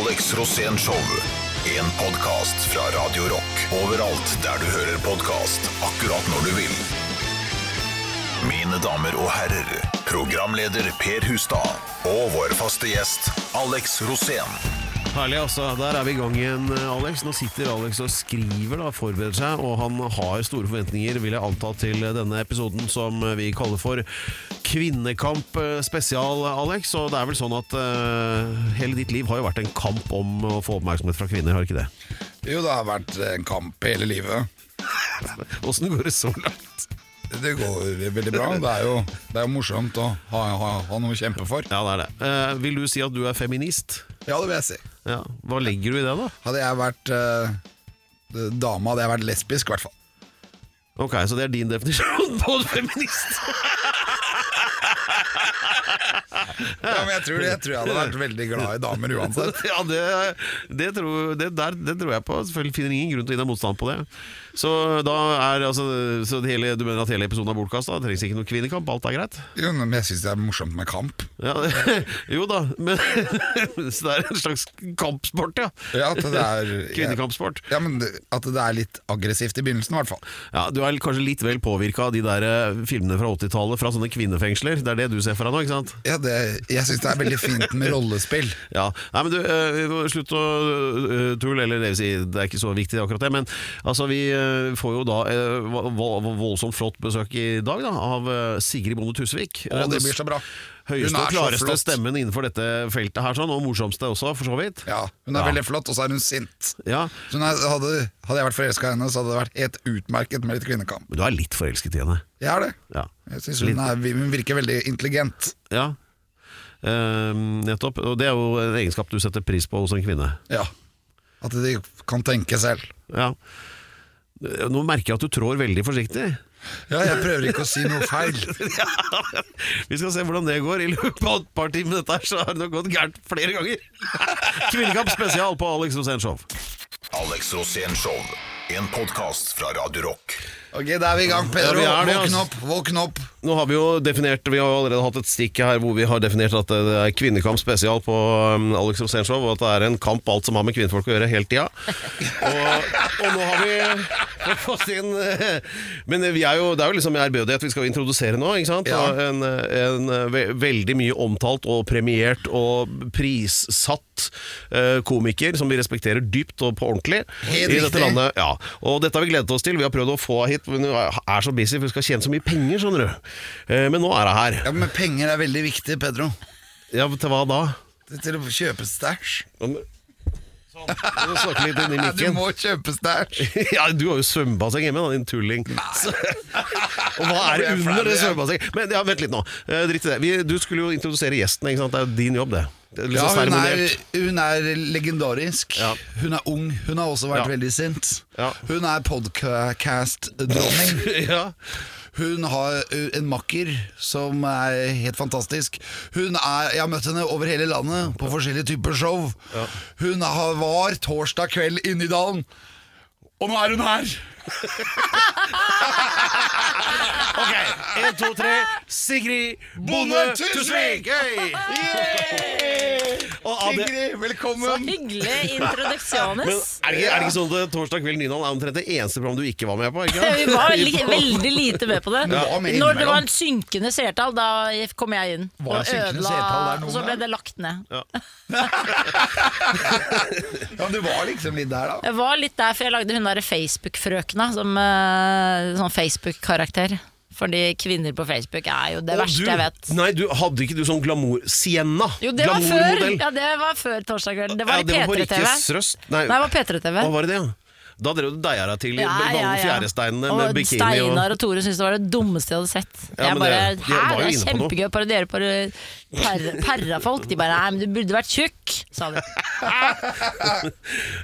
Alex Rosén Show. En podkast fra Radio Rock. Overalt der du hører podkast, akkurat når du vil. Mine damer og herrer, programleder Per Hustad og vår faste gjest Alex Rosén. Herlig, altså. Der er vi i gang igjen, Alex. Nå sitter Alex og skriver, da, forbereder seg, og han har store forventninger, vil jeg anta, til denne episoden som vi kaller for Kvinnekamp eh, spesial, Alex. Og det er vel sånn at uh, hele ditt liv har jo vært en kamp om å få oppmerksomhet fra kvinner, har ikke det? Jo, det har vært en kamp hele livet. Åssen går det så langt? Det går veldig bra. Det er jo, det er jo morsomt å ha, ha, ha noe å kjempe for. Ja, det er det. Eh, vil du si at du er feminist? Ja, det vil jeg si. Ja. Hva legger du i det, da? Hadde jeg vært eh, dame, hadde jeg vært lesbisk, i hvert fall. Ok, Så det er din definisjon på feminist? Ja, men jeg tror, jeg tror jeg hadde vært veldig glad i damer uansett. Ja, det, det, tror, det, der, det tror jeg på. Selvfølgelig finner ingen grunn til å gi deg motstand på det. Så da er altså så det hele, Du mener at hele episoden er bortkasta? Det trengs ikke noe kvinnekamp? Alt er greit? Jo, men jeg syns det er morsomt med kamp. Ja, jo da, men Så det er en slags kampsport, ja? Ja, at det er Kvinnekampsport. Ja, men At det er litt aggressivt i begynnelsen, i hvert fall. Ja, Du er kanskje litt vel påvirka av de der eh, filmene fra 80-tallet fra sånne kvinnefengsler? Det er det du ser for deg nå, ikke sant? Ja, det, Jeg syns det er veldig fint med rollespill. Ja, Nei, men du, eh, Slutt å eh, tulle, eller det vil si, det er ikke så viktig akkurat det. Men altså, vi får jo da eh, vo- vo- voldsomt flott besøk i dag da, av eh, Sigrid Bonde Tusvik. Å, det blir så bra. Høyeste og klareste stemmen innenfor dette feltet her, sånn, og morsomste også, for så vidt. Ja, Hun er Ja. veldig flott, og så er hun sint. Ja, Så hun er, hadde, hadde jeg vært forelska i henne, så hadde det vært helt utmerket med litt kvinnekamp. Men du er litt forelsket i henne. Jeg er det. Ja. Jeg synes hun, er, hun virker veldig intelligent. ja. Eh, nettopp. Og det er jo en egenskap du setter pris på hos en kvinne. Ja. At de kan tenke selv. Ja. Eh, Nå merker jeg at du trår veldig forsiktig. Ja, jeg prøver ikke å si noe feil. Vi skal se hvordan det går. I løpet av et par timer dette her, så har det nok gått gærent flere ganger. Kvinnekamp spesial på Alex Rosén Show. Alex Rosén Show. En podkast fra Radio Rock. Ok, da er vi i gang, Pedro. Ja, det, Våkn altså. opp, våkn opp. Nå har Vi jo definert Vi har jo allerede hatt et stikk her hvor vi har definert at det er kvinnekamp spesial på um, Alex Rosenshov og at det er en kamp alt som har med kvinnfolk å gjøre, hele tida. Og, og nå har vi fått inn eh, Men vi er jo, det er jo liksom ærbødighet vi skal introdusere nå. ikke sant? Ja. En, en veldig mye omtalt og premiert og prissatt eh, komiker som vi respekterer dypt og på ordentlig Helt i dette landet. Ja, og dette har vi gledet oss til. Vi har prøvd å få hit, men hun er så busy, for hun skal tjene så mye penger, skjønner du. Eh, Men nå er hun her. Ja, Men penger er veldig viktig, Pedro. Ja, til hva da? Til å kjøpe stæsj. Sånn. Du snakke litt inn i du mikken. må kjøpe stæsj. Ja, du har jo svømmebasseng hjemme, da, din tulling. Så, og hva er det Nå blir jeg under det igjen. svømmebassenget? Men ja, vent litt nå. Eh, Dritt i det. Vi, du skulle jo introdusere gjesten, ikke sant? Det er jo din jobb, det. det er litt Ja, så hun er, seremonielt. hun er legendarisk. Ja. Hun er ung. Hun har også vært Ja. veldig sint. Ja. Hun er podcast-dronning. Ja. Hun har en makker som er helt fantastisk. Hun er, Jeg har møtt henne over hele landet på forskjellige typer show. Hun har, var torsdag kveld inne i dalen, og nå er hun her! Ok, én, to, tre. Sigrid Bonde Tusvik! Hey! Det- Ingrid, velkommen! Hyggelig Men introduksjones. er det, ikke, er det ikke sånn at Torsdag kveld Nydal er omtrent det eneste program du ikke var med på? Ikke? Vi var veldig, veldig lite med på det. Når det var en synkende seertall, da kom jeg inn. Var Og noen og så ble det lagt ned. Ja, du var liksom litt der, da. Jeg var litt der, for jeg lagde hun derre Facebook-frøkna som eh, sånn Facebook-karakter. Fordi kvinner på Facebook er jo det Og verste du- jeg vet. Nei, du hadde ikke du sånn glamour Sienna? Jo, det var før, ja, det var før torsdag kveld. Det var Ja, det i P3-TV. Nei, Nei, det var P3-TV. hva var det det? ja? Da drev du deia deg til i ja, fjæresteinene med Og bikini og Steinar og Tore syntes det var det dummeste de hadde sett. Ja, jeg bare, det- de var Hæ, det er inne på noe." kjempegøy å parodiere på per- perra-folk. De bare Nei, men du burde vært tjukk, sa de.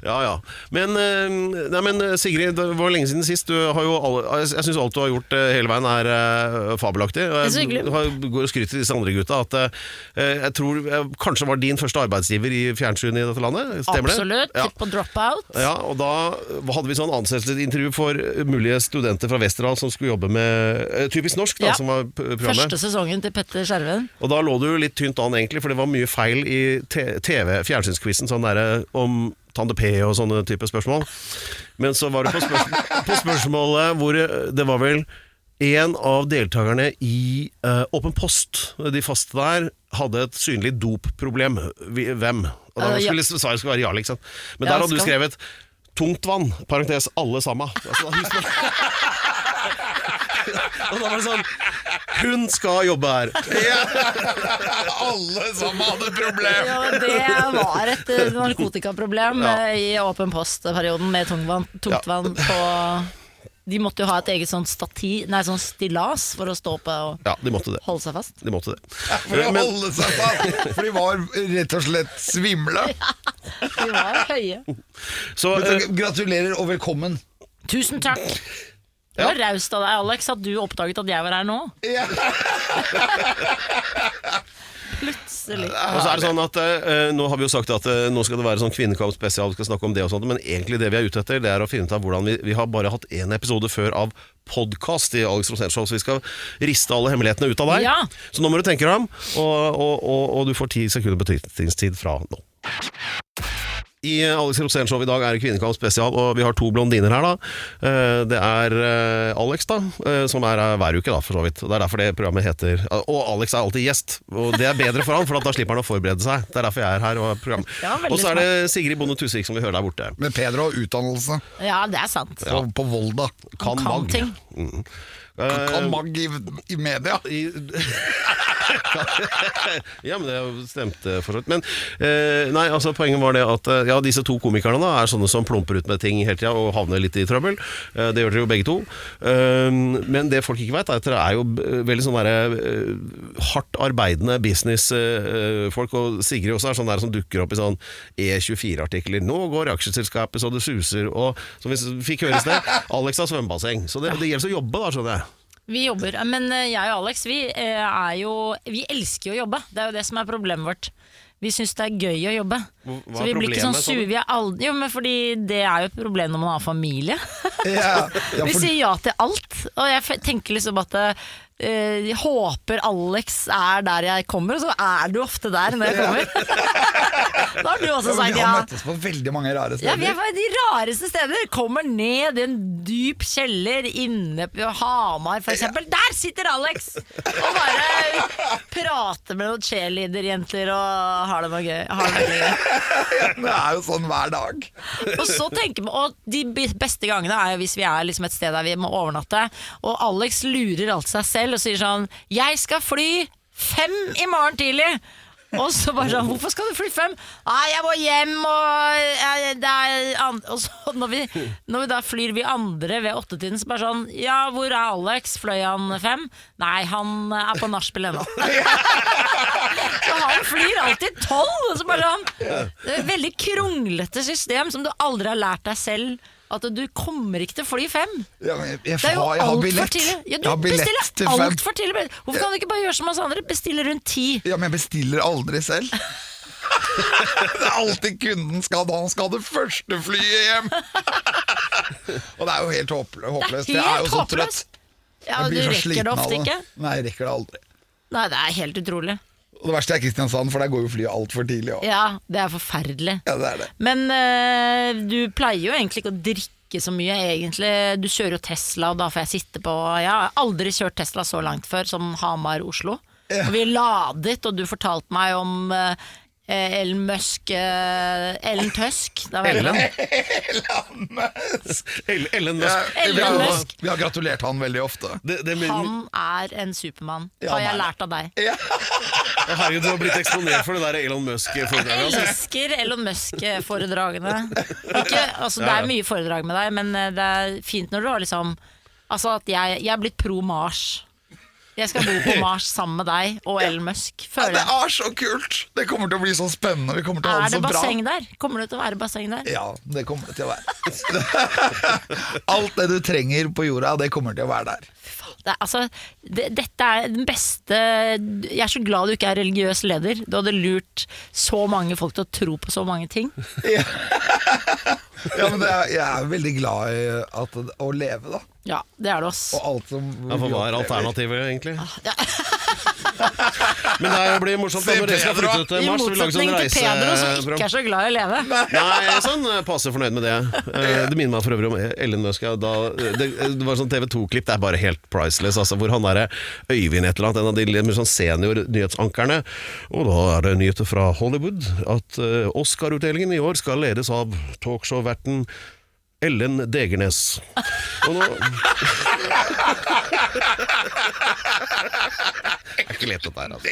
Ja ja. Men, eh, nei, men eh, Sigrid, det var lenge siden sist. Du har jo alle, jeg jeg syns alt du har gjort eh, hele veien er eh, fabelaktig. Og er så Jeg hyggelig. du har- går og skryter til disse andre gutta at eh, jeg tror jeg kanskje var din første arbeidsgiver i fjernsynet i dette landet. Stemmer Absolutt. det? Ja. På dropout. Ja, og da hadde vi sånn ansettelsesintervju for eh, mulige studenter fra Westerdal som skulle jobbe med eh, Typisk norsk, da, Ja. som var p- programmet. Første sesongen til Petter Skjerven. Og da lå det jo litt tynt an, egentlig, for det var mye feil i TV, fjernsynsquizen, sånn derre om Tande P og sånne type spørsmål. Men så var det på, spørsmål, på spørsmålet hvor eh, det var vel en av deltakerne i Åpen uh, post, de faste der, hadde et synlig dopproblem. Hvem? Og da Eh, ja. skulle sa jeg skulle være Jarl, ikke sant. Men Ja, der hadde du skrevet tungt vann, parentes alle sammen. Altså, Og da var det sånn Hun skal jobbe her. Alle sammen hadde problem! Ja, det var et eh, narkotikaproblem eh, i Åpen post-perioden med tungvann, tungtvann på De måtte jo ha et eget sånn stati, nei, sånn stillas for å stå på og Ja, de måtte det. holde seg fast. De måtte det. For å Men- holde seg fast. For de var rett og slett svimle. De var høye. Så Men eh, så Gratulerer og velkommen. Tusen takk. Det var raust av deg, Alex, at du oppdaget at jeg var her nå. Plutselig. Og så er det sånn at eh, Nå har vi jo sagt at eh, nå skal det være sånn kvinnekamp spesial, vi skal snakke om det og sånt, men egentlig det vi er ute etter, det er å finne ut av hvordan vi Vi har bare hatt én episode før av podkast i Alex Rosén Show, så vi skal riste alle hemmelighetene ut av deg. Ja. Så nå må du tenke deg om, og, og, og, og du får ti sekunder betenkningstid fra nå. I Alex Rosén Show i dag er det Kvinnekamp spesial, og vi har to blondiner her. da Eh, Det er eh, Alex, da eh, som er her hver uke, da for så vidt. Det er derfor det programmet heter Og Alex er alltid gjest, og det er bedre for han, for da slipper han å forberede seg. Det er derfor jeg er her. Og, har program. Ja, og så er det Sigrid Bonde Tusvik som vi hører der borte. Med Pedro og utdannelse Ja, det er sant. på, på Volda. Kan, kan mag. ting. Mm. Kan man gi i, i media. i, ja, men det stemte for så vidt. Men eh, nei, altså poenget var det at eh, ja, disse to komikerne da er sånne som plumper ut med ting hele tida og havner litt i trøbbel. Eh, det gjør dere jo begge to. Eh, men det folk ikke vet, er at dere er jo veldig sånn derre eh, hardt arbeidende businessfolk. og Sigrid også er sånn der som dukker opp i sånn E24-artikler. 'Nå går aksjeselskapet så det suser', og som vi fikk høre i sted, Alex har svømmebasseng. Så det, det gjelder å jobbe, da, skjønner jeg. Vi jobber, men eh, jeg og Alex vi eh, er jo Vi elsker jo å jobbe. Det er jo det som er problemet vårt. Vi syns det er gøy å jobbe. Hva- er Så vi blir ikke sånn sure. Vi er aldri, jo, men fordi det er jo et problem når man har familie. Ja, ja, Vi sier ja til alt. Og jeg tenker liksom at eh, jeg håper Alex er der jeg kommer, og så er du ofte der når jeg kommer. da har du også sagt ja, vi har møttes på veldig mange rare steder. Ja, vi er på de rareste steder. Kommer ned i en dyp kjeller inne på Hamar, for eksempel. Der sitter Alex! Og bare prater med noen cheerleader-jenter og har det noe gøy. Har det gøy. Det er jo sånn hver dag. Og så tenker man, og de beste gangene er jo hvis vi er liksom et sted der vi må overnatte, og Alex lurer alt seg selv og sier sånn 'Jeg skal fly fem i morgen tidlig'. Og så bare sånn 'Hvorfor skal du fly fem?' 'Nei, jeg må hjem, og jeg, det er andre. Og så når vi, når vi da flyr vi andre ved åttetiden, så bare sånn 'Ja, hvor er Alex? Fløy han fem?' 'Nei, han er på nachspiel ennå'. Så han flyr alltid tolv! og så bare sånn, Det er et veldig kronglete system som du aldri har lært deg selv. At du kommer ikke til fly fem. Ja, jeg, jeg, Det er jo har, jeg har altfor tidlig. Ja, du bestiller altfor tidlig. Hvorfor kan du ikke bare gjøre som oss andre? Bestille rundt ti. Ja, men jeg bestiller aldri selv. det er alltid kunden skal da. Han skal ha det første flyet hjem. Og det er jo helt håpløst. Jeg er jo så trøtt. Ja, du rekker det ofte ikke. Nei, jeg rekker det aldri. Nei, det er helt utrolig. Og det verste er Kristiansand, for der går jo flyet altfor tidlig Også. Ja, det er forferdelig. Ja, det er det. Men øh, du pleier jo egentlig ikke å drikke så mye, egentlig. Du kjører jo Tesla, og da får jeg sitte på Jeg har aldri kjørt Tesla så langt før som Hamar-Oslo. Ja. Og vi ladet, og du fortalte meg om øh, Ellen Musk øh, Ellen Tøsk. Jeg Ellen? glad. Ellen, Ellen Ja, Musk. vi, har, Musk. vi har gratulert han veldig ofte. Det, det, min... Han er en supermann, Ja, har jeg nei. lært av deg. Ja. herregud, du har blitt eksponert for det der Elon Jeg Musk-foredraget. Altså. elsker Elon Musk-foredragene. Altså, det Ja, ja. er mye foredrag med deg, men eh, det er fint når du har liksom Altså at jeg, jeg er blitt pro Mars. Jeg skal bo på Mars sammen med deg og Ellen Musk, Ja, føler det er så kult! Det kommer til å bli så spennende. Vi kommer til å ha det det så bra. basseng der? Kommer det til å være basseng der? Ja, det kommer det til å være. Alt det du trenger på jorda, det kommer til å være der. Det altså, det, dette er den beste Jeg er så glad du ikke er religiøs leder. Du hadde lurt så mange folk til å tro på så mange ting. Ja, men det er, Jeg er veldig glad i at, å leve, da. Ja, det er det oss. Og alt som Ja, for hva er alternativet, egentlig? Men det er- blir morsomt da, når dere skal flytte til I Mars. så vi lager sånn motsetning til Pedro, som reiseprogram. ikke er så glad i å leve. Nei, jeg er sånn eh, passe fornøyd med det. Eh, Det minner meg for øvrig om Ellen Musk. ja, Da, det, det var sånn TV 2-klipp, det er bare helt priceless. Altså, hvor han derre Øyvind et eller annet, en av de litt mer sånn senior nyhetsankerne. Og da er det nyheter fra Hollywood at eh, Oscar-utdelingen i år skal ledes av talkshow-verten Ellen Degernes. Og nå Det er ikke lett dette her, altså.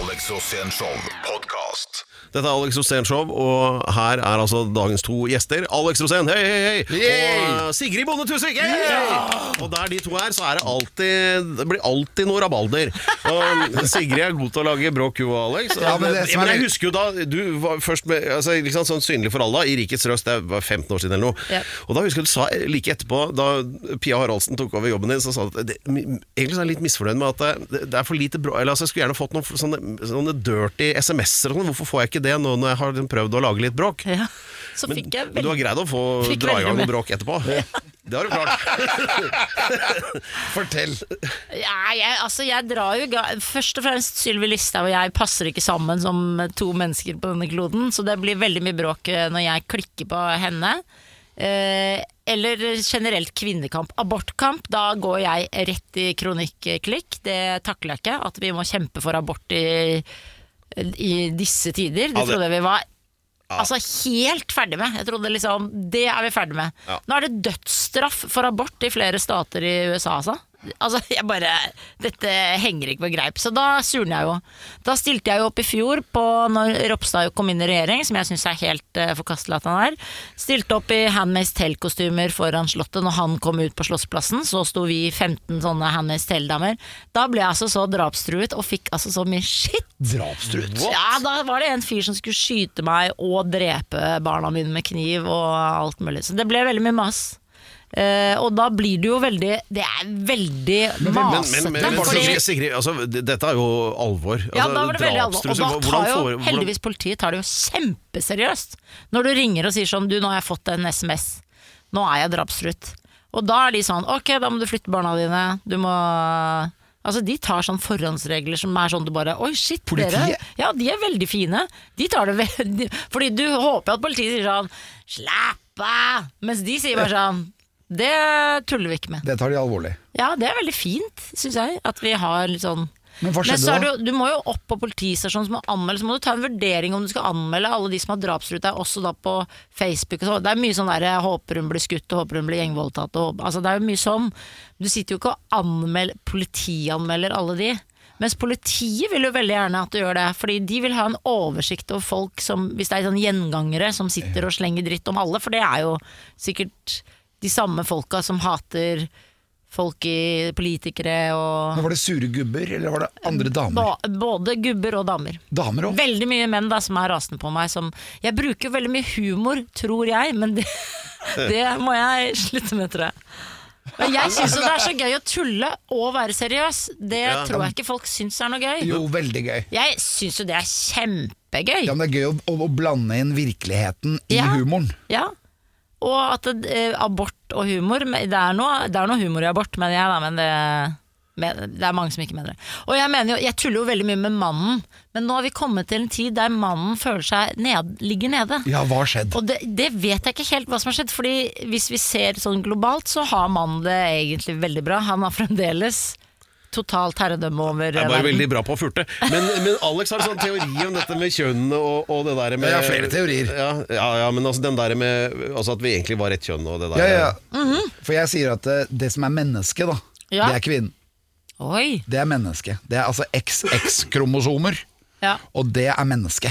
Alex Rosén Show podkast. Dette er Alex Rosén Show, og her er altså dagens to gjester. Alex Rosén, hei, hei, hei! Yay! Og Sigrid Bonde Tusvik, hei! Og der de to er, så er det alltid Det blir alltid noe rabalder. Og Sigrid er god til å lage bråk, hun og Alex. Ja, men det men jeg husker jo da Du var først med altså, liksom, sånn synlig for alle, i Rikets Røst, det var 15 år siden eller noe. Ja. Og da husker jeg du sa like etterpå, da Pia Haraldsen tok over jobben din, så sa du at det, egentlig så er jeg litt misfornøyd med at det, det er for lite bra Eller altså, jeg skulle gjerne fått noen sånne, sånne dirty SMS-er og sånn. Hvorfor får jeg ikke det nå når jeg har prøvd å lage litt bråk? Ja. Så Men, fikk jeg men du har greid å få dra i gang med. noe bråk etterpå? Det har du klart. Fortell. Ja, jeg, altså jeg drar jo Først og fremst Sylvi Listhaug og jeg passer ikke sammen som to mennesker på denne kloden, så det blir veldig mye bråk eh, når jeg klikker på henne. Eh, eller generelt kvinnekamp. Abortkamp, da går jeg rett i kronikklikk. Det takler jeg ikke. At vi må kjempe for abort i, i disse tider. Det trodde jeg vi var Altså helt ferdig med. Jeg trodde liksom Det er vi ferdig med. Nå er det dødsstraff for abort i flere stater i USA, altså. Altså, jeg bare Dette henger ikke på greip. Så da surner jeg jo. Da stilte jeg jo opp i fjor på når Ropstad kom inn i regjering, som jeg syns er helt uh, forkastelig at han er. Stilte opp i Handmaid's Tell-kostymer foran Slottet når han kom ut på Slottsplassen. Så sto vi 15 sånne Handmaid's Tell-damer. Da ble jeg altså så drapstruet og fikk altså så mye shit. Drapstruet. Ja, da var det en fyr som skulle skyte meg og drepe barna mine med kniv og alt mulig. Så det ble veldig mye mas. Eh, og da blir det jo veldig Det er veldig masete. men, men, men fordi, Sigrid, altså, dette er jo alvor. ja, Altså, da var det veldig alvor. Og da hvordan tar jo hvordan- heldigvis politiet tar det jo kjempeseriøst. Når du ringer og sier sånn Du, nå har jeg fått en SMS. Nå er jeg drapstruet. Og da er de sånn Ok, da må du flytte barna dine. Du må Altså De tar sånn forhåndsregler som er sånn du bare Oi, shit, dere. Ja, de er veldig fine. De tar det veldig Fordi du håper at politiet sier sånn Slapp av! Mens de sier bare sånn Det tuller vi ikke med. Det tar de alvorlig. Ja, det er veldig fint, syns jeg. At vi har litt sånn Men hva men skjedde er da? Du, du må jo opp på politistasjonen som må anmelde, så må du ta en vurdering om du skal anmelde alle de som har drapstruet deg, også da på Facebook. Det er mye sånn der 'jeg håper hun blir skutt', og 'håper hun blir gjengvoldtatt'. Og, altså, det er jo mye sånn. Du sitter jo ikke og anmelder, politianmelder alle de. Mens politiet vil jo veldig gjerne at du gjør det, fordi de vil ha en oversikt over folk som, hvis det er sånn gjengangere som sitter og slenger dritt om alle, for det er jo sikkert de samme folka som hater folk i politikere og Men var det sure gubber, eller var det andre damer? Ba- Både gubber og damer. Damer også? Veldig mye menn da som er rasende på meg. Som, jeg bruker veldig mye humor, tror jeg, men det, det må jeg slutte med, tror jeg. Men jeg syns det er så gøy å tulle og være seriøs. Det Ja. tror jeg ikke folk syns er noe gøy. Jo, veldig gøy. Jeg syns jo det er kjempegøy. Ja, men Det er gøy å, å, å blande inn virkeligheten i Ja. humoren. Ja. Og at eh, abort og humor men Det er noe, det er noe humor i abort, mener jeg, da, men det, men det er mange som ikke mener det. Og jeg mener jo, jeg tuller jo veldig mye med mannen, men nå har vi kommet til en tid der mannen føler seg ned, ligger nede. Ja, hva har skjedd? Og det, det vet jeg ikke helt hva som har skjedd, Fordi hvis vi ser sånn globalt, så har mannen det egentlig veldig bra. Han har fremdeles totalt herredømme over Jeg er bare veldig bra på å furte. Men, men Alex har en sånn teori om dette med kjønnene og, og det der med Jeg har flere teorier. Ja, ja, ja men altså den der med altså At vi egentlig var ett kjønn og det der Ja, ja, ja. For jeg sier at det, det som er menneske, da, Ja. det er kvinnen. Oi! Det er menneske. Det er altså XX-kromosomer, Ja. og det er menneske.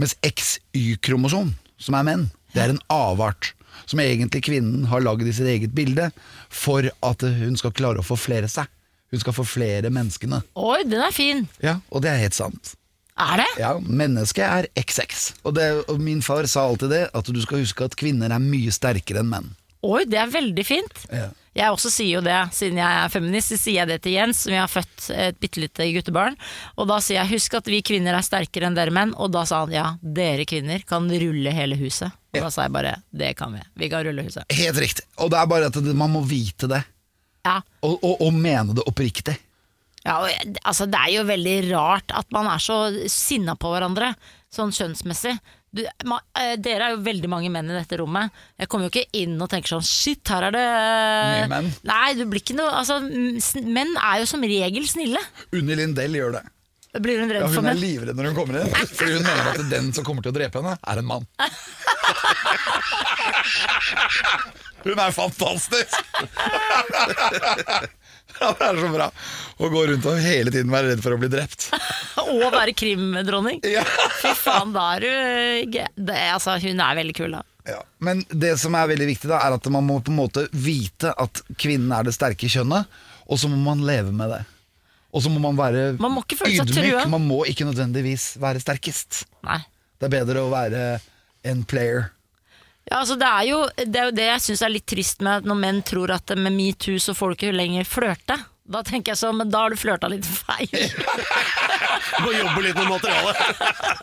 Mens XY-kromosom, som er menn, det er en avart. Som egentlig kvinnen har lagd i sitt eget bilde for at hun skal klare å forflere seg. Hun skal forflere menneskene. Oi, den er fin! Ja, Og det er helt sant. Er det? Ja, Mennesket er XX. Og, det, og min far sa alltid det, at du skal huske at kvinner er mye sterkere enn menn. Oi, det er veldig fint. Ja. Jeg også sier jo det, siden jeg er feminist, så sier jeg det til Jens, som jeg har født et bitte lite guttebarn. Og da sier jeg husk at vi kvinner er sterkere enn dere menn, og da sa han ja, dere kvinner kan rulle hele huset. Og da sa jeg bare det kan vi, vi kan rulle huset. Helt riktig. Og det er bare at man må vite det, Ja, og, og, og mene det oppriktig. Ja, og, altså, det er jo veldig rart at man er så sinna på hverandre, sånn kjønnsmessig. Du, ma, eh, dere er jo veldig mange menn i dette rommet. Jeg kommer jo ikke inn og tenker sånn shit, her er det Mye menn. Nei, du blir ikke noe altså, Menn er jo som regel snille. Unni Lindell gjør det. Blir hun redd Ja, for hun er livredd når hun kommer inn, fordi hun mener at den som kommer til å drepe henne, er en mann. Hun er fantastisk! Ja, det er så bra å gå rundt og hele tiden være redd for å bli drept. Og være krimdronning. Ja. Fy faen, da er du det, altså, Hun er veldig kul, da. Ja. Men det som er veldig viktig, da er at man må på en måte vite at kvinnen er det sterke kjønnet, og så må man leve med det. Og så må man være Man må trua. Man må ikke nødvendigvis være sterkest. Nei. Det er bedre å være en player. Ja, altså det, er jo, det er jo det jeg syns er litt trist med når menn tror at med metoo så får du ikke lenger flørte. Da tenker jeg sånn, men da har du flørta litt feil. Må jobbe litt med materialet.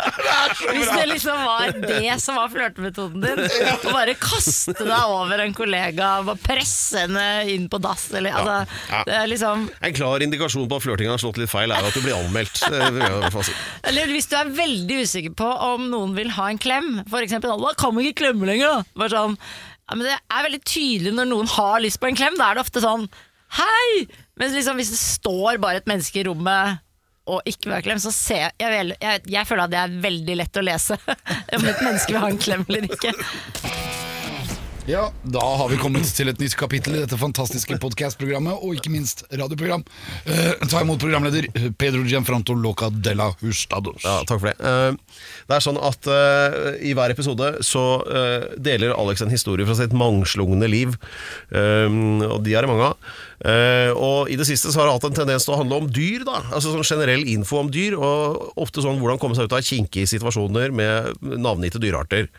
Hvis det liksom var det som var flørtemetoden din, å bare kaste deg over en kollega, og presse henne inn på dass, eller altså Ja. Det er liksom En klar indikasjon på at flørtinga har slått litt feil, er jo at du blir anmeldt. Det. Eller hvis du er veldig usikker på om noen vil ha en klem, for eksempel Da kan vi ikke klemme lenger! da. Bare sånn, ja, men det er veldig tydelig når noen har lyst på en klem. Da er det ofte sånn Hei! Men liksom, hvis det står bare et menneske i rommet og ikke vil ha klem, så ser jeg, jeg, jeg Jeg føler at det er veldig lett å lese om et menneske vil ha en klem eller ikke. Ja, da har vi kommet til et nytt kapittel i dette fantastiske podcastprogrammet, og ikke minst radioprogram. Eh, ta imot programleder eh, Pedro Gianfranto Loca de la Hustados. Ja, takk for det. Eh, Det er sånn at eh, i hver episode så eh, deler Alex en historie fra sitt mangslungne liv. Um, og de er det mange av. Eh, og i det siste så har det hatt en tendens til å handle om dyr, da. Altså sånn generell info om dyr, og ofte sånn hvordan komme seg ut av kinkige situasjoner med navngitte dyrearter.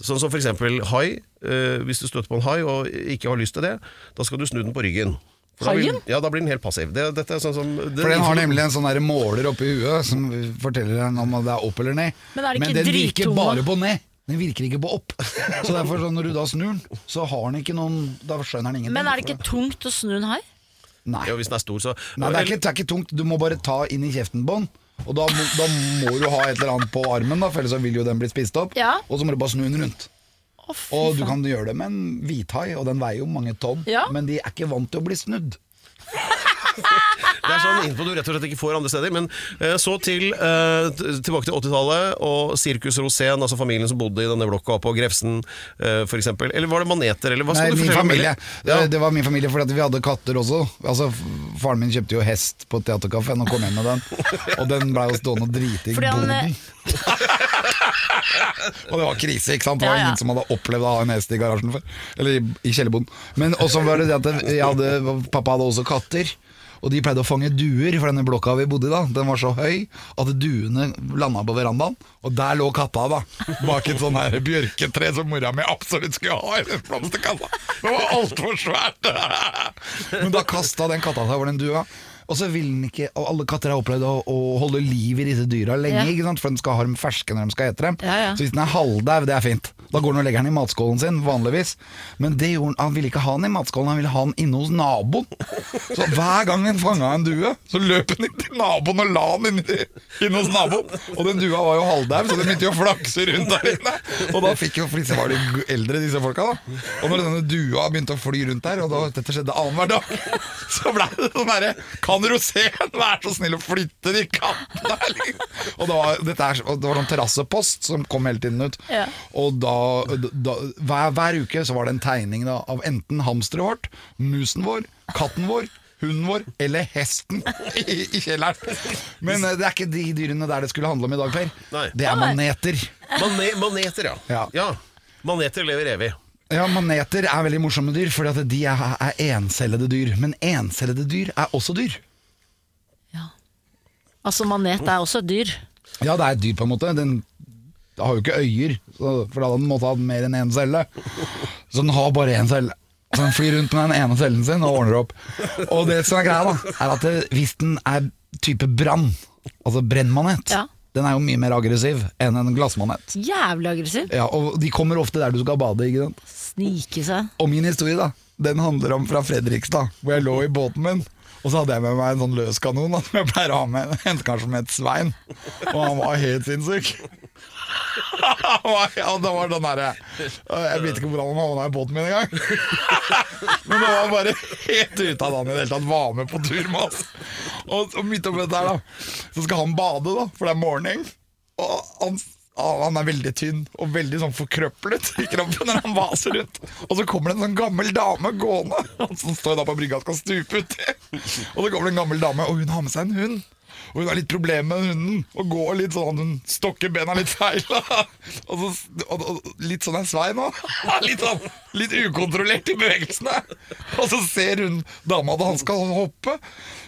Sånn som for eksempel hai. Eh, hvis du støter på en hai og ikke har lyst til det, da skal du snu den på ryggen. Da blir? Ja, da blir den helt passiv. Det, dette er sånn som det- For den har nemlig en sånn måler oppi huet som forteller den om det er opp eller ned. Men det ikke den virker bare på ned. Den virker ikke på opp. Så derfor sånn, når du da snur den, så har den ikke noen Da skjønner den ingenting. Men er det ikke tungt å snu en hai? Nei. Jo, hvis den er stor, så Nei, det er, ikke, det er ikke tungt. Du må bare ta inn i kjeften på den. Og da må, da må du ha et eller annet på armen, da, for ellers så vil jo den bli spist opp. Ja. Og så må du bare snu den rundt. Å, fy Og du faen. kan gjøre det med en hvithai, og den veier jo mange tonn. Ja. Men de er ikke vant til å bli snudd. Det er sånn info du rett og slett ikke får andre steder. Men eh, så til eh, tilbake til 80-tallet og Sirkus Rosén, altså familien som bodde i denne blokka på Grefsen eh, for f.eks. Eller var det maneter, eller hva Nei, du min fortelle familie. det? Det, Ja. det var min familie fordi vi hadde katter også. Altså, Faren min kjøpte jo hest på Theatercaféen og kom hjem med den. Og den blei jo stående og drite i boden. og det var krise, ikke sant? Det var Ja, ja. ingen som hadde opplevd å ha en hest i garasjen før. Eller i, i kjellerboden. Men også var det det at jeg hadde, pappa hadde også katter. Og de pleide å fange duer, for denne blokka vi bodde i da Den var så høy at duene landa på verandaen. Og der lå katta, da. Bak et sånn her bjørketre som mora mi absolutt skulle ha i den blomsterkassa. Det var altfor svært! Men da kasta den katta seg over den dua. Og så vil den ikke Og alle katter har opplevd å, å holde liv i disse dyra lenge, Ja. ikke sant? for den skal ha dem ferske når de skal ete dem. Ja, ja. Så hvis den er halvdau, det er fint. Da går den og legger den i matskålen sin, vanligvis. Men han, han ville ikke ha den i matskålen, han ville ha den inne hos naboen. Så hver gang han fanga en due, så løp han inn til naboen og la den inne, inne hos naboen. Og den dua var jo halvdau, så den begynte jo å flakse rundt der inne. Og da fikk jo, for disse var de eldre, disse folka, da. Og når denne dua begynte å fly rundt der, og da, dette skjedde annenhver dag, så blei det sånn derre Kan Rosén vær så snill å flytte de kattene? Og det var, dette er, og det var noen terrassepost som kom hele tiden ut. Ja. Og da, da hver, hver uke så var det en tegning da, av enten hamsteret vårt, musen vår, katten vår, hunden vår eller hesten i, i kjelleren. Men eh, det er ikke de dyrene der det skulle handle om i dag, Per. Nei. Det er maneter. Mane maneter, ja. Ja. Maneter lever evig. Ja, Maneter er veldig morsomme dyr, fordi de er, er encellede dyr. Men encellede dyr er også dyr. Altså, manet er også et dyr. Ja, det er et dyr på en måte. Den har jo ikke øyer, så, for da hadde den måttet ha mer enn én celle. Så den har bare én celle. Så den flyr rundt med den ene cellen sin og ordner opp. Og det som er greia, da, er at det, hvis den er type brann, altså brennmanet, Ja. den er jo mye mer aggressiv enn en glassmanet. Jævlig aggressiv. Ja, og de kommer ofte der du skal bade, ikke sant. Snike seg. Og min historie, da, den handler om fra Fredrikstad, hvor jeg lå i båten min. Og så hadde jeg med meg en sånn løskanon da, som jeg pleier å ha med en kar som het Svein. Og han var helt sinnssyk. Ja, det var den derre Jeg vet ikke hvordan han havna i båten min engang. Men det var bare helt ute av han i det hele tatt var med på tur med oss. Og, og midt oppi dette her, da, så skal han bade, da, for det er morgen. Og han, han er veldig tynn og veldig sånn forkrøplet i kroppen når han vaser rundt. Og så kommer det en sånn gammel dame gående, som står da på brygga og skal stupe uti. Og så kommer det en gammel dame, og hun har med seg en hund. Og hun har litt problemer med hunden, og går litt sånn, hun stokker bena litt feil. Og, så, og, og litt sånn er Svein òg. Litt, sånn, litt ukontrollert i bevegelsene. Og så ser hun dama at han skal hoppe,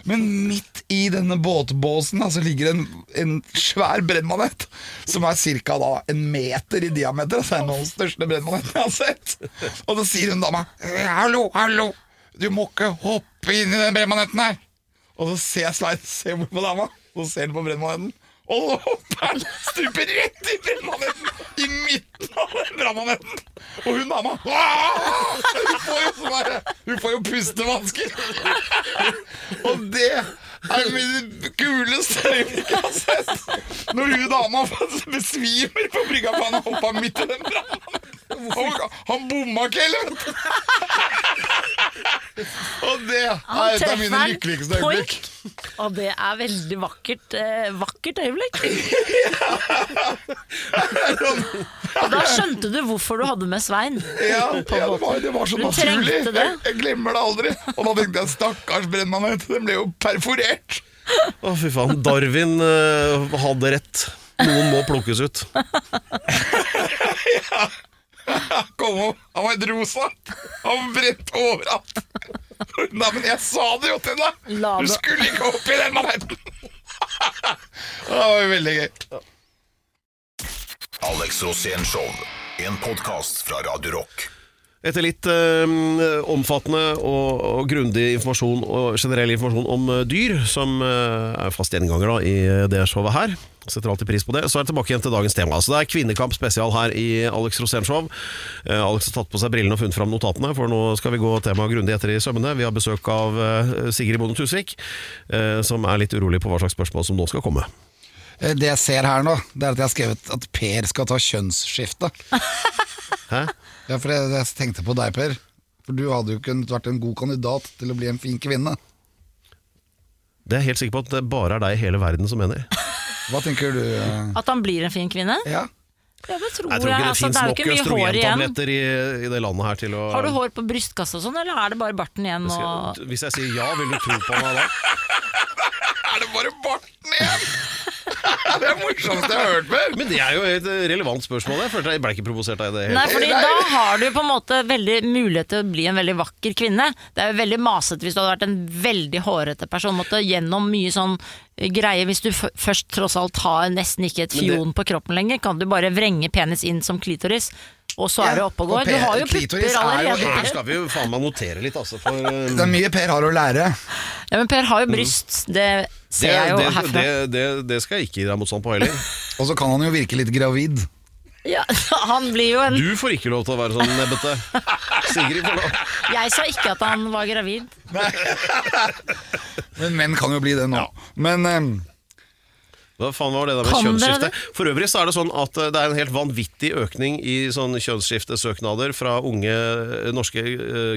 men midt i denne båtbåsen altså, så ligger en, en svær brennmanet, som er ca. en meter i diameter. Så er av den største brennmaneten jeg har sett. Og så sier hun dama Hallo, hallo, du må ikke hoppe inn i den brennmaneten her. Og så ser jeg Svein se bort på dama, og så ser han på brennmaneten. Og så hopper han, stuper rett i brennmaneten! I midten av brannmaneten! Og hun dama Hun får jo, hun får jo pustevansker! Og det er det kuleste øyeblikk jeg har sett! Når hun dama besvimer på brygga, for han har hoppa midt i den brannen. Og Han bomma ikke heller! Og det er et av mine lykkeligste øyeblikk. Og det er veldig vakkert, eh, vakkert øyeblikk. Og da skjønte du hvorfor du hadde med Svein. Ja, ja det, var, det var så Du naturlig. trengte det. Jeg, jeg glemmer det aldri. Og da tenkte jeg stakkars brennmanet, den ble jo perforert. Å, fy faen. Darwin uh, hadde rett. Noen må plukkes ut. ja. Kom opp, han var helt rosa. Han var brent overalt. Nei, men jeg sa det jo til deg! Du skulle ikke opp i den maneten! Det var veldig gøy. Alex Rosén Show. En podkast fra Radio Rock. Etter litt eh, omfattende og, og grundig informasjon og generell informasjon om eh, dyr, som eh, er fast gjenganger da, i eh, det showet her, setter alltid pris på det, så er det tilbake igjen til dagens tema. Så Det er kvinnekamp spesial her i Alex Rosén Show. Eh, Alex har tatt på seg brillene og funnet fram notatene, for nå skal vi gå temaet grundig etter i sømmene. Vi har besøk av eh, Sigrid Bonde Tusvik, eh, som er litt urolig på hva slags spørsmål som nå skal komme. Eh, Det jeg ser her nå, det er at jeg har skrevet at Per skal ta kjønnsskifte. Hæ? Ja, for jeg, jeg tenkte på deg, Per. For du hadde jo kunnet vært en god kandidat til å bli en fin kvinne. Det er jeg helt sikker på at det bare er deg i hele verden som mener. Hva tenker du? eh? At han blir en fin kvinne? Ja? Ja, det tror Jeg tror ikke det Altså, det er jo nok ikke mye hår igjen. østrogentabletter i, i det landet her til å Har du hår på brystkassa og sånn, eller er det bare barten igjen? Og... Hvis jeg sier ja, vil du tro på meg da? Er det bare barten igjen?! Det er det morsomste jeg har hørt før! Men det er jo et relevant spørsmål. Jeg følte jeg ble ikke provosert av det. Nei, fordi Nei. da har du på en måte veldig mulighet til å bli en veldig vakker kvinne. Det er jo veldig masete hvis du hadde vært en veldig hårete person. Måtte gjennom mye sånn eh, greie Hvis du f først tross alt har nesten ikke et fjon på kroppen lenger, kan du bare vrenge penis inn som klitoris, og så Ja, er det oppe og og går. Du har jo klitoris pupper er allerede. Her skal vi jo faen meg notere litt, altså. For, um... Det er mye Per har å lære. Ja, men Per har jo bryst, det det, ser jeg jo det, herfra. det, det, det skal jeg ikke gi deg motstand på heller. Og så kan han jo virke litt gravid. Ja, han blir jo en Du får ikke lov til å være sånn nebbete. Sigrid får lov. Jeg sa ikke at han var gravid. Men menn kan jo bli det nå. Men um, Hva faen var det der med Kan kjønnsskifte? For øvrig så er det sånn at eh, det er en helt vanvittig økning i sånn kjønnsskiftesøknader fra unge eh, norske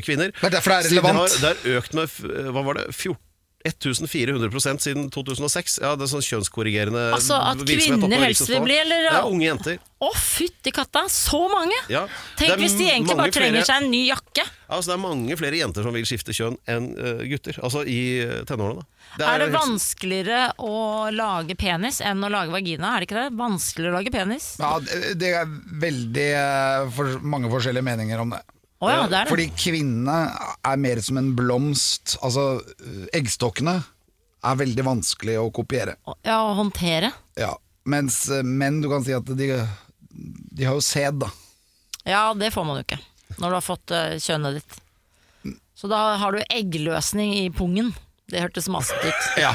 kvinner. Det er derfor det er relevant. Det har- Det har økt med hva var det, 14 1400% siden 2006. Ja, det er sånn kjønnskorrigerende Altså at kvinner helst vil bli, eller- Ja, unge jenter. Å, fytti katta, så mange! Ja. Tenk er hvis de egentlig bare trenger flere- seg en ny jakke. Altså, det er mange flere jenter som vil skifte kjønn enn uh, gutter. Altså i eh, tenårene. da. Er det helt- vanskeligere å lage penis enn å lage vagina? Er det ikke det? Vanskeligere å lage penis? ja, det det er veldig uh, for, mange forskjellige meninger om det. Å ja, det er det. Fordi kvinnene er mer som en blomst. Altså, eggstokkene er veldig vanskelig å kopiere. Ja, å håndtere. Ja. Mens eh, menn, du kan si at de, de har jo sæd, da. Ja, det får man jo ikke når du har fått eh, kjønnet ditt. Så da har du eggløsning i pungen. Det hørtes masete ut. Ja.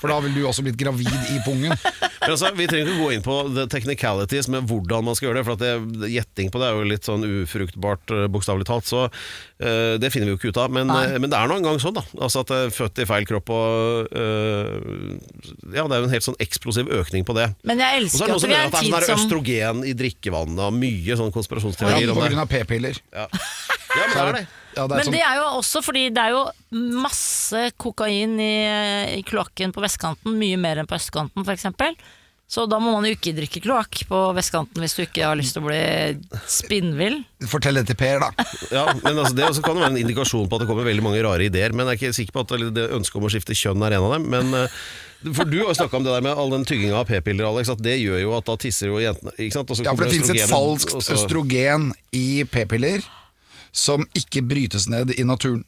For da ville du også blitt gravid i pungen. Men altså, Vi trenger ikke gå inn på the technicalities med hvordan man skal gjøre det. For at det, Gjetting på det er jo litt sånn ufruktbart, eh, bokstavelig talt. Så uh, det finner vi jo ikke ut av. Men, eh, men det er nå engang sånn, da. Altså at det er født i feil kropp og uh, Ja, det er jo en helt sånn eksplosiv økning på det. Men jeg elsker at elsker er en tid at som vi er det er sånn som østrogen i drikkevannet og mye sånn Ja, konspirasjonsteorier på om det. grunn av p-piller. Ja. ja, men det er det. Ja, det er Men sånn, det er jo også fordi det er jo masse kokain i, i kloakken på vestkanten, mye mer enn på østkanten f.eks. Så da må man jo ikke drikke kloakk på vestkanten hvis du ikke har lyst til å bli spinnvill. Fortell det til Per, da. Ja, men altså Det også kan jo være en indikasjon på at det kommer veldig mange rare ideer. Men jeg er ikke sikker på at det ønsket om å skifte kjønn er en av dem. Men eh, For du har jo snakka om det der med all den tygginga av p-piller, Alex. At det gjør jo at da tisser jo jentene. Ikke sant? Ja, for det finnes et falskt så- østrogen i p-piller som ikke brytes ned i naturen.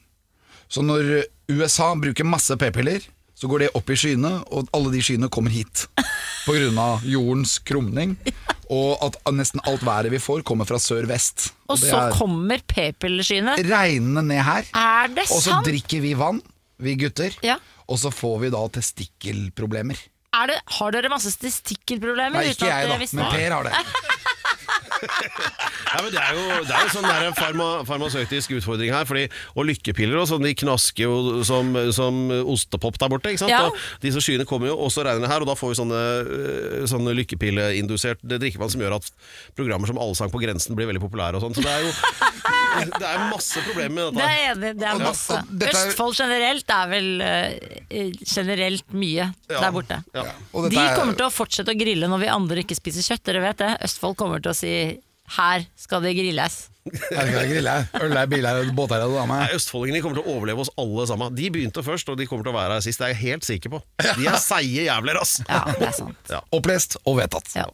Så når USA bruker masse p-piller, så går det opp i skyene, og alle de skyene kommer hit. Pga. jordens krumning, og at nesten alt været vi får, kommer fra sør-vest. Og og så er kommer p-pilleskyene. regnende ned her, Er det og så sant? drikker vi vann, vi gutter, Ja. og så får vi da testikkelproblemer. Er det, har dere masse testikkelproblemer? Nei, ikke jeg, da, men? Per har det. Ja, men Det er jo, det er jo sånn der farma, farmasøytisk utfordring her. Fordi, og lykkepiller og sånn, de knasker jo som, som ostepop der borte. ikke sant? Ja. Og disse skyene kommer jo, og så regner det her, og da får vi sånne, øh, sånne lykkepilleindusert drikkevann som gjør at programmer som Allsang på grensen blir veldig populære og sånn. Så det er jo det er masse problemer med Det er enig, det er masse. er- Østfold generelt er vel uh, generelt mye Ja. der borte. Ja. Og dette De er- kommer til å fortsette å grille når vi andre ikke spiser kjøtt, dere vet det. Østfold kommer til å si her skal det grilles. Her skal grille. Øl er, bil er, båt er, dame. Østfoldingene kommer til å overleve oss alle sammen. De begynte først, og de kommer til å være her sist. Det er jeg helt sikker på. De er seige jævler, ass! Ja, det er sant. Opplest og vedtatt. Ja.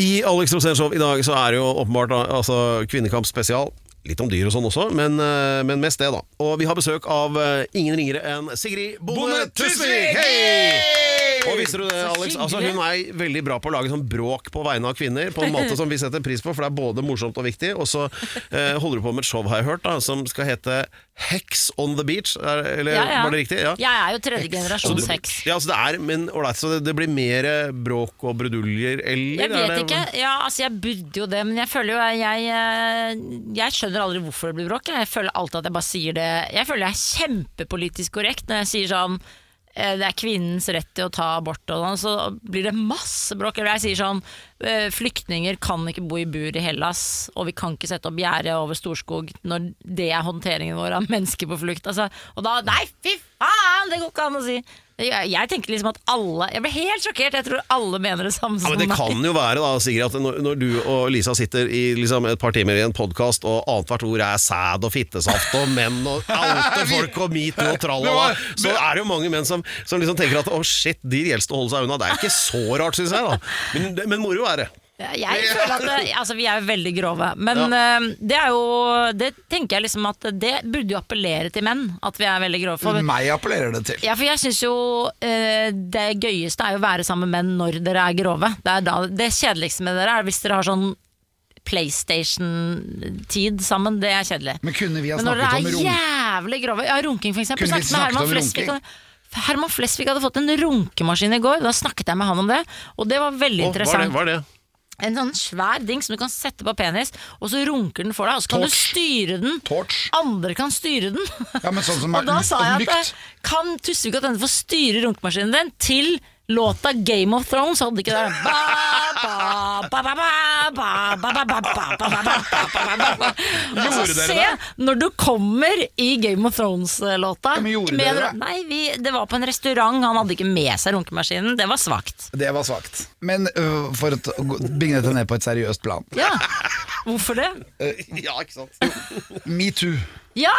I Alex Rosénshow i dag så er det jo åpenbart altså, kvinnekamp spesial. Litt om dyr og sånn også, men, eh, men mest det, da. Og vi har besøk av eh, ingen ringere enn Sigrid Bonde Tusvik! Hei! Og visste du det, Alex? Altså, hun er veldig bra på å lage sånn bråk på vegne av kvinner, på en måte som vi setter pris på, for det er både morsomt og viktig. Og så eh, holder du på med et show, har jeg hørt, da, som skal hete Hex on the Beach. Er, eller Ja, ja. var det riktig? Ja. Jeg er jo tredje generasjons du- Ja, så det er, men ålreit, så det, det blir mer bråk og bruduljer, eller? Jeg vet det- ikke. Ja, altså jeg burde jo det, men jeg føler jo jeg, jeg, jeg skjønner aldri hvorfor det blir bråk. Jeg føler alltid at jeg bare sier det Jeg føler jeg er kjempepolitisk korrekt når jeg sier sånn eh, det er kvinnens rett til å ta abort, og sånn, så blir det masse bråk. Jeg sier sånn eh, Flyktninger kan ikke bo i bur i Hellas, og vi kan ikke sette opp gjerde over Storskog når det er håndteringen vår av mennesker på flukt. Altså, og da Nei, fy faen! Det går ikke an å si. Jeg, jeg tenker liksom at alle Jeg ble helt sjokkert. Jeg tror alle mener det samme Ja, som men Det kan jo være da, Sigrid, at når, når du og Lisa sitter i liksom, et par timer i en podkast, og annethvert ord er sæd og fittesaft og menn og alte folk og metoo og tralala, så er det jo mange menn som, som liksom tenker at å shit, de gjelder å holde seg unna. Det er ikke så rart, syns jeg. da Men, men moro Ja, Jeg føler at det, altså Vi er jo veldig grove, men eh, det er jo Det tenker jeg liksom at det burde jo appellere til menn, at vi er veldig grove. For, Meg appellerer det til. ja, for jeg syns jo eh, det gøyeste er jo å være sammen med menn når dere er grove. Det, er da, det kjedeligste med dere er hvis dere har sånn PlayStation-tid sammen. Det er kjedelig. Men kunne vi ha Men når snakket om dere er jævlig grove Ja, runking for eksempel. Kunne vi Snakket med snakket Herman om Flesvig. runking? Herman Flesvig hadde fått en runkemaskin i går. Da snakket jeg med han om det, og det var veldig var interessant. det, var det? En sånn svær ding som du kan sette på penis, og så runker den for deg, og så kan Torch. du styre den. Torch. Andre kan styre den. Ja, men sånn som og da sa jeg at eh, kan Tusvik og denne få styre runkemaskinen din til låta Game of Thrones, hadde ikke det ba, Og så se, når du kommer i Game of Thrones-låta Men Nei, vi, det var på en restaurant, han hadde ikke med seg runkemaskinen. Det var svakt. Det var svakt. Men uh, for å bringe dette ned på et seriøst plan Ja, Hvorfor det? ja, ikke sant. Metoo. Ja!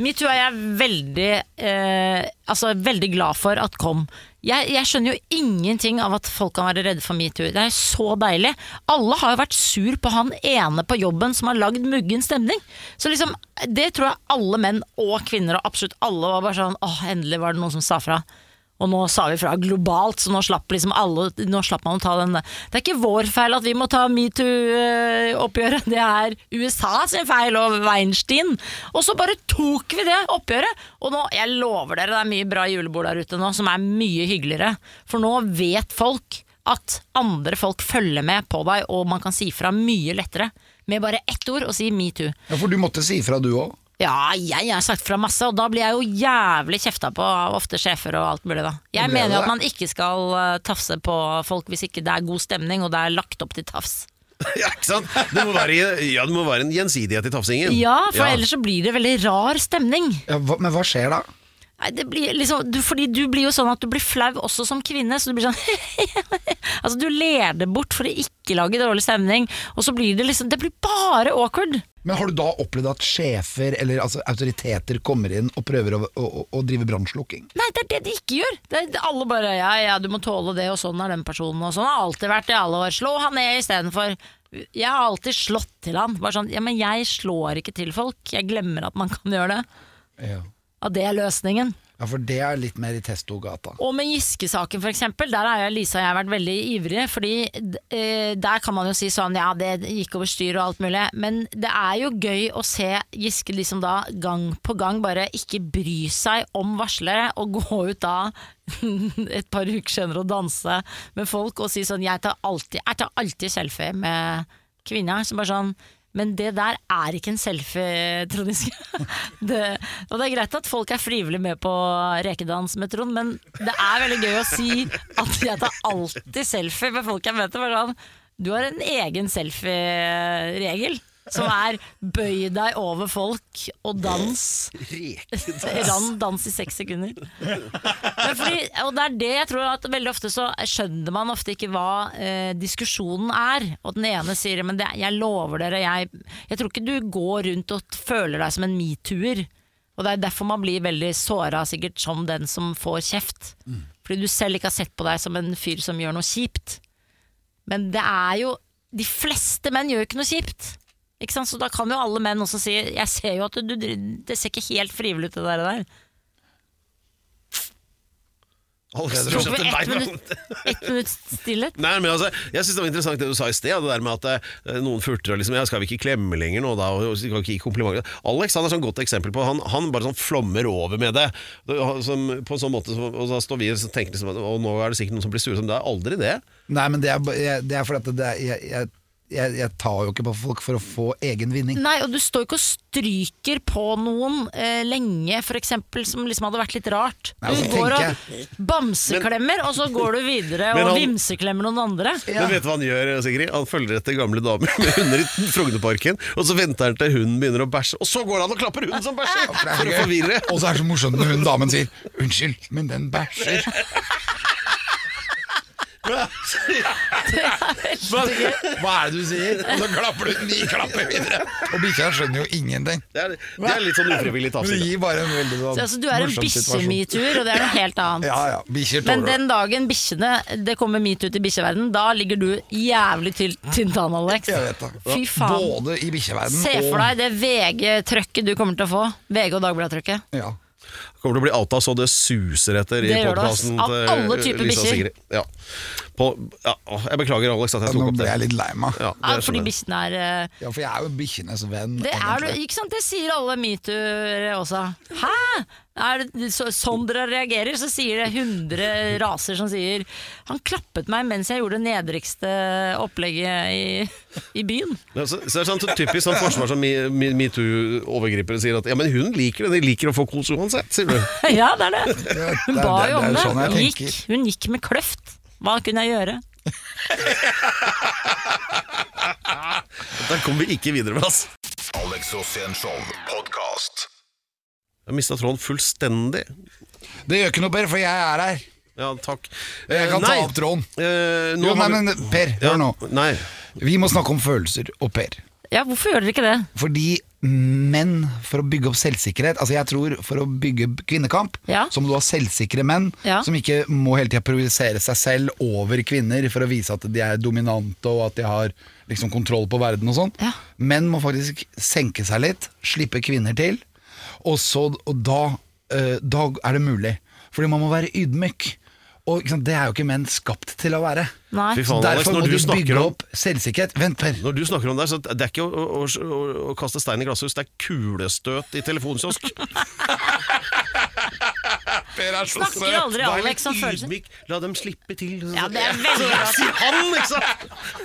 Metoo er jeg veldig, eh, altså veldig glad for at kom. Jeg, jeg skjønner jo ingenting av at folk kan være redde for metoo. Det er så deilig. Alle har jo vært sur på han ene på jobben som har lagd muggen stemning. Så liksom, Det tror jeg alle menn og kvinner og absolutt alle var bare sånn åh, endelig var det noen som sa fra. Og nå sa vi fra globalt, så nå slapp, liksom alle, nå slapp man å ta den Det er ikke vår feil at vi må ta metoo-oppgjøret, det er USA sin feil og Weinstein. Og så bare tok vi det oppgjøret. Og nå, jeg lover dere, det er mye bra julebord der ute nå som er mye hyggeligere. For nå vet folk at andre folk følger med på deg, og man kan si fra mye lettere. Med bare ett ord og si metoo. Ja, For du måtte si fra du òg. Ja, jeg har sagt fra masse, og da blir jeg jo jævlig kjefta på av ofte sjefer og alt mulig, da. Jeg mener jo at man ikke skal eh, tafse på folk hvis ikke det er god stemning og det er lagt opp til tafs. Ja, ikke sant? Det må være, ja, det må være en gjensidighet i tafsingen. Ja, for ellers så blir det veldig rar stemning. Ja, hva, men hva skjer da? Nei, det blir liksom, du, fordi du blir jo sånn at du blir flau også som kvinne. Så du blir sånn Altså du ler det bort for å ikke lage dårlig stemning, og så blir det liksom Det blir bare awkward. Men Har du da opplevd at sjefer eller altså, autoriteter kommer inn og prøver å, å, å, drive brannslukking? Nei, det er det de ikke gjør. Det er, alle bare ja, ja, du må tåle det, og sånn er den personen, og sånn har alltid vært i alle år. Slå han ned istedenfor. Jeg har alltid slått til han. Bare sånn, ja, men jeg slår ikke til folk. Jeg glemmer at man kan gjøre det. Ja. At det er løsningen. ja, for det er litt mer i testo-gata. Og med Giske-saken eksempel, der har Lisa og jeg vært veldig ivrige. Fordi eh, der kan man jo si sånn ja det gikk over styr og alt mulig. Men det er jo gøy å se Giske liksom da gang på gang bare ikke bry seg om varslere. Og gå ut da et par uker senere og danse med folk og si sånn jeg tar alltid, jeg tar alltid selfie med kvinner. Så bare sånn men det der er ikke en selfie, Trond Giske. Det, og det er greit at folk er frivillig med på rekedans med Trond, men det er veldig gøy å si at jeg tar alltid selfie med folk jeg møter. Sånn, du har en egen selfie-regel. Som er bøy deg over folk og dans. Rand dans i seks sekunder. Men fordi, og det er det jeg tror at veldig ofte så skjønner man ofte ikke hva eh, diskusjonen er. Og den ene sier men det, jeg lover dere, jeg, jeg tror ikke du går rundt og føler deg som en metoo-er. Og det er derfor man blir veldig såra sikkert som den som får kjeft. Fordi du selv ikke har sett på deg som en fyr som gjør noe kjipt. Men det er jo De fleste menn gjør ikke noe kjipt. Ikke sant? Så da kan jo alle menn også si Jeg ser jo at du, du Det ser ikke helt frivillig ut det der. vi ett minutt, ett minutt stillhet? Nei, men altså, Jeg synes det var interessant det du sa i sted, det der med at eh, noen furter og liksom ja, 'Skal vi ikke klemme lenger nå, da?' Og, og ikke gi komplimenter. Alex han er sånn godt eksempel på Han, han bare sånn flommer over med det. Som, på en sånn måte så, Og da står vi og tenker liksom at, Og nå er det sikkert noen som blir sure. Som det er aldri det. Nei, men det er, det er fordi at det er, jeg, jeg, jeg, jeg tar jo ikke på folk for å få egen vinning. Nei, og du står ikke og stryker på noen eh, lenge, for eksempel, som liksom hadde vært litt rart. Nei, Du går og bamseklemmer, bamseklemmer, og så går du videre og han- vimseklemmer noen andre. Men vet du hva han gjør, Sigrid? Han følger etter gamle damer med hunder i Frognerparken, og så venter han til hunden begynner å bæsje, og så går han og klapper hunden som bæsjer! Er forvirre. Og så er det så morsomt når hun damen sier 'unnskyld, men den bæsjer'. Hva er det du sier? Og så klapper du ni klapper videre. Og bikkja skjønner jo ingenting. Det er, det er litt sånn ufrivillig tafsing. det gir bare en veldig sånn Så, altså, du er en morsom situasjon. bikkjemetoo, og det er noe helt annet. Ja, ja, bikkjer Men tåler det. den dagen bikkjene Det kommer metoo til bikkjeverden, da ligger du jævlig til tynt Alex. Jeg vet det. Fy faen. Både i bikkjeverden Se for deg det VG-trøkket du kommer til å få. VG og Dagbladet-trøkket. ja. Kommer til å bli outa så det suser etter i Det i podkasten typer Lisa. Sigrid. Ja. På, ja, jeg beklager, Alex, at jeg Nå tok opp ble jeg litt lei meg. Ja, det fordi bikkjene er uh... Ja, for jeg er jo bikkjenes venn. Det er du, ikke sant? Det sier alle metoo-ere også. Hæ? Er det så, sånn dere reagerer? Så sier det 100 raser som sier Han klappet meg mens jeg gjorde det nedrigste opplegget i, i byen. Ja, så, så er det sånn typisk sånn forsvar som me- me- metoo-overgripere sier at ja, men hun liker det, de liker å få kos uansett, sier du. Ja, det er det. Det- Hun ba jo om det. sånn Hun gikk, hun gikk med kløft. Hva kunne jeg gjøre? Der kommer vi ikke videre med oss. Alex har Show podkast. Jeg mista tråden fullstendig. Det gjør ikke noe, Per, for jeg er her. Ja, takk. Jeg kan Eh, ta opp tråden. Eh, nå Jo, nei, har vi- men Per, Ja, hør nå. Nei. Vi må snakke om følelser og Per. Ja, hvorfor gjør dere ikke det? Fordi menn, for å bygge opp selvsikkerhet Altså jeg tror For å bygge kvinnekamp, Ja. så må du ha selvsikre menn Ja. som ikke må hele tida projisere seg selv over kvinner for å vise at de er dominante og at de har liksom kontroll på verden og sånn. Ja. Menn må faktisk senke seg litt, slippe kvinner til, og, så, og da, eh, da er det mulig. Fordi man må være ydmyk. Og ikke sant, det er jo ikke menn skapt til å være. Nei. Fy faen, Alex, Derfor når må du snakker bygge om opp selvsikkerhet. Vent, Per. Når du snakker om det, så det er ikke å, å, å, å kaste stein i glasshus, det er kulestøt i telefonkiosk. Per er så Snakker aldri Vær Alex litt om følelser? ydmyk, La dem slippe til. Ja, det er veldig bra. Sier han, liksom!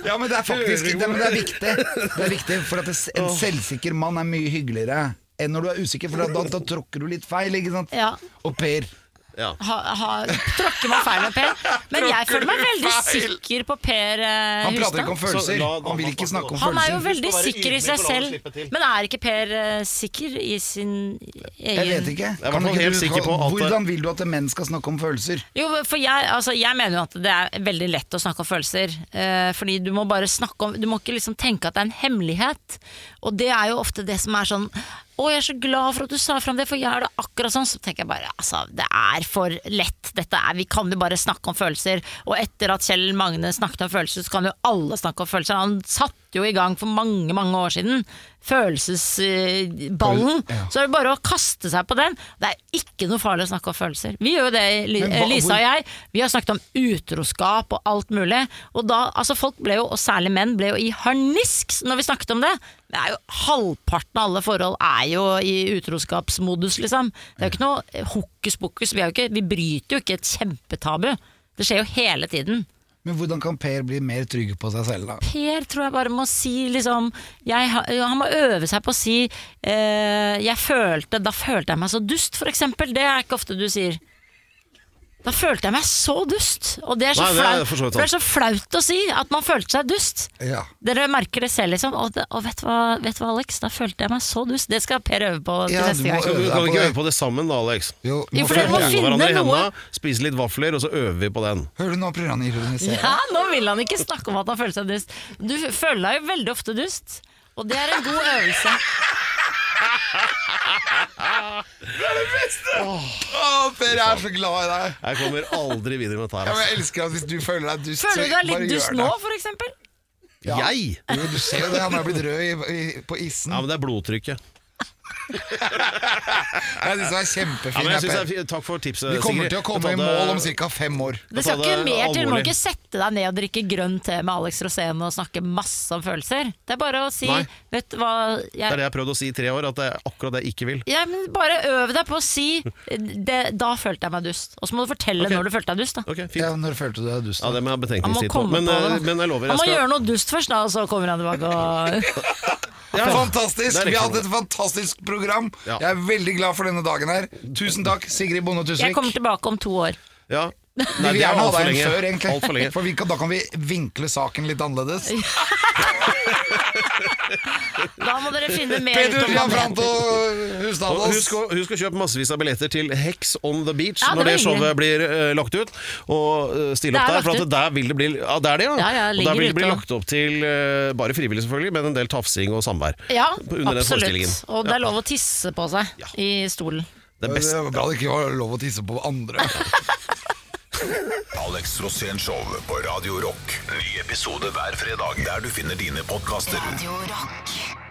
Ja, men det er faktisk det, men det er viktig. Det er viktig, For at det, en selvsikker mann er mye hyggeligere enn når du er usikker, for da, da tråkker du litt feil. ikke sant? Ja. Og Per Ja. ha, ha, tråkker man feil med Per. Men jeg føler meg veldig sikker på Per eh, Han prater ikke om følelser. Han vil ikke snakke om Han er jo veldig sikker i seg selv. Men er ikke Per eh, sikker i sin egen Jeg vet ikke. Jeg Kan ikke helt du- Hvordan vil du at menn skal snakke om følelser? Jo, for jeg, altså, jeg mener jo at det er veldig lett å snakke om følelser. Eh, fordi du må bare snakke om Du må ikke liksom tenke at det er en hemmelighet. Og det er jo ofte det som er sånn å, jeg er så glad for at du sa fram det, for jeg er det akkurat sånn. Så tenker jeg bare, altså, det er for lett. Dette er, vi kan jo bare snakke om følelser. Og etter at Kjell Magne snakket om følelser, så kan jo alle snakke om følelser. Han satte jo i gang for mange, mange år siden følelsesballen. Ja. Så er det bare å kaste seg på den. Det er ikke noe farlig å snakke om følelser. Vi gjør jo det, Lisa og jeg. Vi har snakket om utroskap og alt mulig. Og da, altså folk ble jo, og særlig menn, ble jo i harnisk når vi snakket om det. Det er jo Halvparten av alle forhold er jo i utroskapsmodus, liksom. Det er jo ikke noe hokus pokus. Vi, er jo ikke, vi bryter jo ikke et kjempetabu. Det skjer jo hele tiden. Men hvordan kan Per bli mer trygg på seg selv, da? Per tror jeg bare må si liksom jeg, Han må øve seg på å si eh, jeg følte, Da følte jeg meg så dust, for eksempel. Det er ikke ofte du sier. Da følte jeg meg så dust. Og det er så, Nei, det er flaut, for så vidt for det er så flaut å si at man følte seg dust. Ja. Dere merker det selv, liksom. Og, det, og vet, du hva, vet du hva, Alex? Da følte jeg meg så dust. Det skal Per øve på til Ja, du neste gang. Deg kan vi ikke øve på det sammen da, Alex. Jo, Jo, nå for dere må føler jeg- finne hverandre i noe. hendene, spise litt vafler, og så øver vi på den. Hører du nå programmet ironiserer? Ja, nå vil han ikke snakke om at han føler seg dust. Du føler deg jo veldig ofte dust, og det er en god øvelse. Å, Per, jeg er så glad i deg. Jeg kommer aldri videre med dette Ja, her. men ass. jeg elsker at hvis du føler deg dust, Føler du deg litt dust nå, det. for eksempel? Jeg? Jo, du ser jo det, han har blitt rød i, i, på isen. Ja, men det er blodtrykket. Jeg synes det var Ja, kjempefin. men jeg synes er Takk for tipset, Vi kommer til å komme i mål om ca. fem år. Det skal ikke mer til. Du må ikke sette deg ned og drikke grønn te med Alex Rosén og snakke masse om følelser. Det er bare å si Nei. Vet hva jeg... Det er det jeg har prøvd å si i tre år, at det er akkurat det jeg ikke vil. ja, men Bare øv deg på å si det, 'da følte jeg meg dust'. Og så må du fortelle okay. når du følte deg dust. da Okay, fint. Ja, Når følte du deg dust? Ja, det må jeg ha Han betenkningstid på. Men, på det. eh, da. men jeg lover, Han jeg må gjøre noe dust først, da, og så kommer han tilbake og Fantastisk! Er Vi hadde hatt et fantastisk program. Ja. Jeg er veldig glad for denne dagen her. Tusen takk, Sigrid Bonde Jeg Tusvik. kommer tilbake om to år. Ja. Vi vil er gjerne ha deg inn før, egentlig. Alt for lenge. For vi kan, da kan vi vinkle saken litt annerledes. Da må dere finne mer ut om Gianfranto magneter. Og husk, å, husk å kjøpe massevis av billetter til Hex on the Beach Ja, det når det var hyggelig. showet blir eh, lagt ut. Og eh, stille Det opp er der, for lagt at ut. der vil det bli Ja, det er det, ja. Ja, ja, og ligger der vil det bli ute lagt opp til eh, bare frivillig, selvfølgelig, men en del tafsing og samvær. Ja, Under den forestillingen. absolutt. Og det er lov å tisse på seg Ja. i stolen. Det Det beste var bra det ikke var lov å tisse på andre. Alex Rosén Show på Radio Rock. Ny episode hver fredag der du finner dine podkaster. Radio Rock.